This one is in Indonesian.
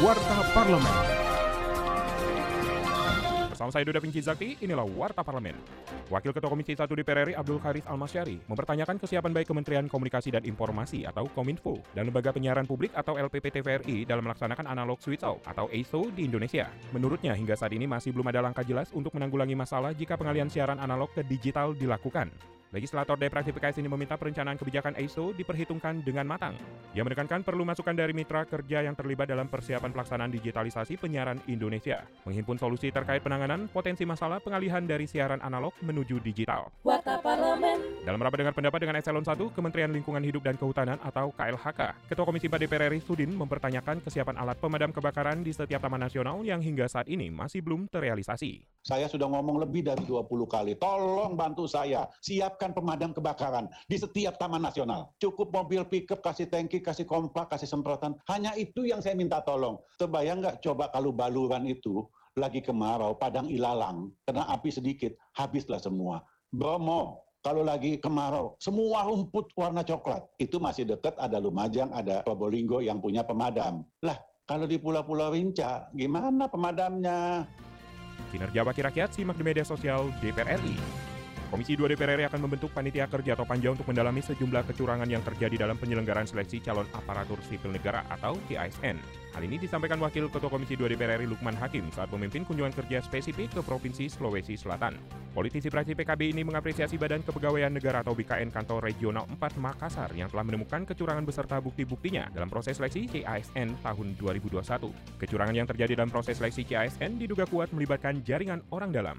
Warta Parlemen. Bersama saya Duda Pinci Zakti, inilah Warta Parlemen. Wakil Ketua Komisi 1 DPR RI Abdul Haris Almasyari mempertanyakan kesiapan baik Kementerian Komunikasi dan Informasi atau Kominfo dan Lembaga Penyiaran Publik atau LPP TVRI dalam melaksanakan analog switch off atau ASO di Indonesia. Menurutnya hingga saat ini masih belum ada langkah jelas untuk menanggulangi masalah jika pengalian siaran analog ke digital dilakukan. Legislator DPR PKS ini meminta perencanaan kebijakan ASO diperhitungkan dengan matang. Ia menekankan perlu masukan dari mitra kerja yang terlibat dalam persiapan pelaksanaan digitalisasi penyiaran Indonesia, menghimpun solusi terkait penanganan potensi masalah pengalihan dari siaran analog menuju digital. Warta Parlemen. Dalam rapat dengar pendapat dengan Eselon 1, Kementerian Lingkungan Hidup dan Kehutanan atau KLHK, Ketua Komisi 4 DPR RI Sudin mempertanyakan kesiapan alat pemadam kebakaran di setiap taman nasional yang hingga saat ini masih belum terrealisasi. Saya sudah ngomong lebih dari 20 kali, tolong bantu saya, siapkan pemadam kebakaran di setiap taman nasional. Cukup mobil pickup, kasih tangki, kasih kompak, kasih semprotan. Hanya itu yang saya minta tolong. Terbayang nggak coba kalau baluran itu lagi kemarau, padang ilalang, kena api sedikit, habislah semua. Bromo, kalau lagi kemarau, semua rumput warna coklat. Itu masih dekat, ada Lumajang, ada Probolinggo yang punya pemadam. Lah, kalau di Pulau-Pulau Rinca, gimana pemadamnya? Kinerja Wakil Rakyat simak di media sosial DPR RI. Komisi 2 DPR RI akan membentuk panitia kerja atau panja untuk mendalami sejumlah kecurangan yang terjadi dalam penyelenggaraan seleksi calon aparatur sipil negara atau CASN. Hal ini disampaikan Wakil Ketua Komisi 2 DPR RI Lukman Hakim saat memimpin kunjungan kerja spesifik ke Provinsi Sulawesi Selatan. Politisi praksi PKB ini mengapresiasi Badan Kepegawaian Negara atau BKN Kantor Regional 4 Makassar yang telah menemukan kecurangan beserta bukti-buktinya dalam proses seleksi CASN tahun 2021. Kecurangan yang terjadi dalam proses seleksi CASN diduga kuat melibatkan jaringan orang dalam.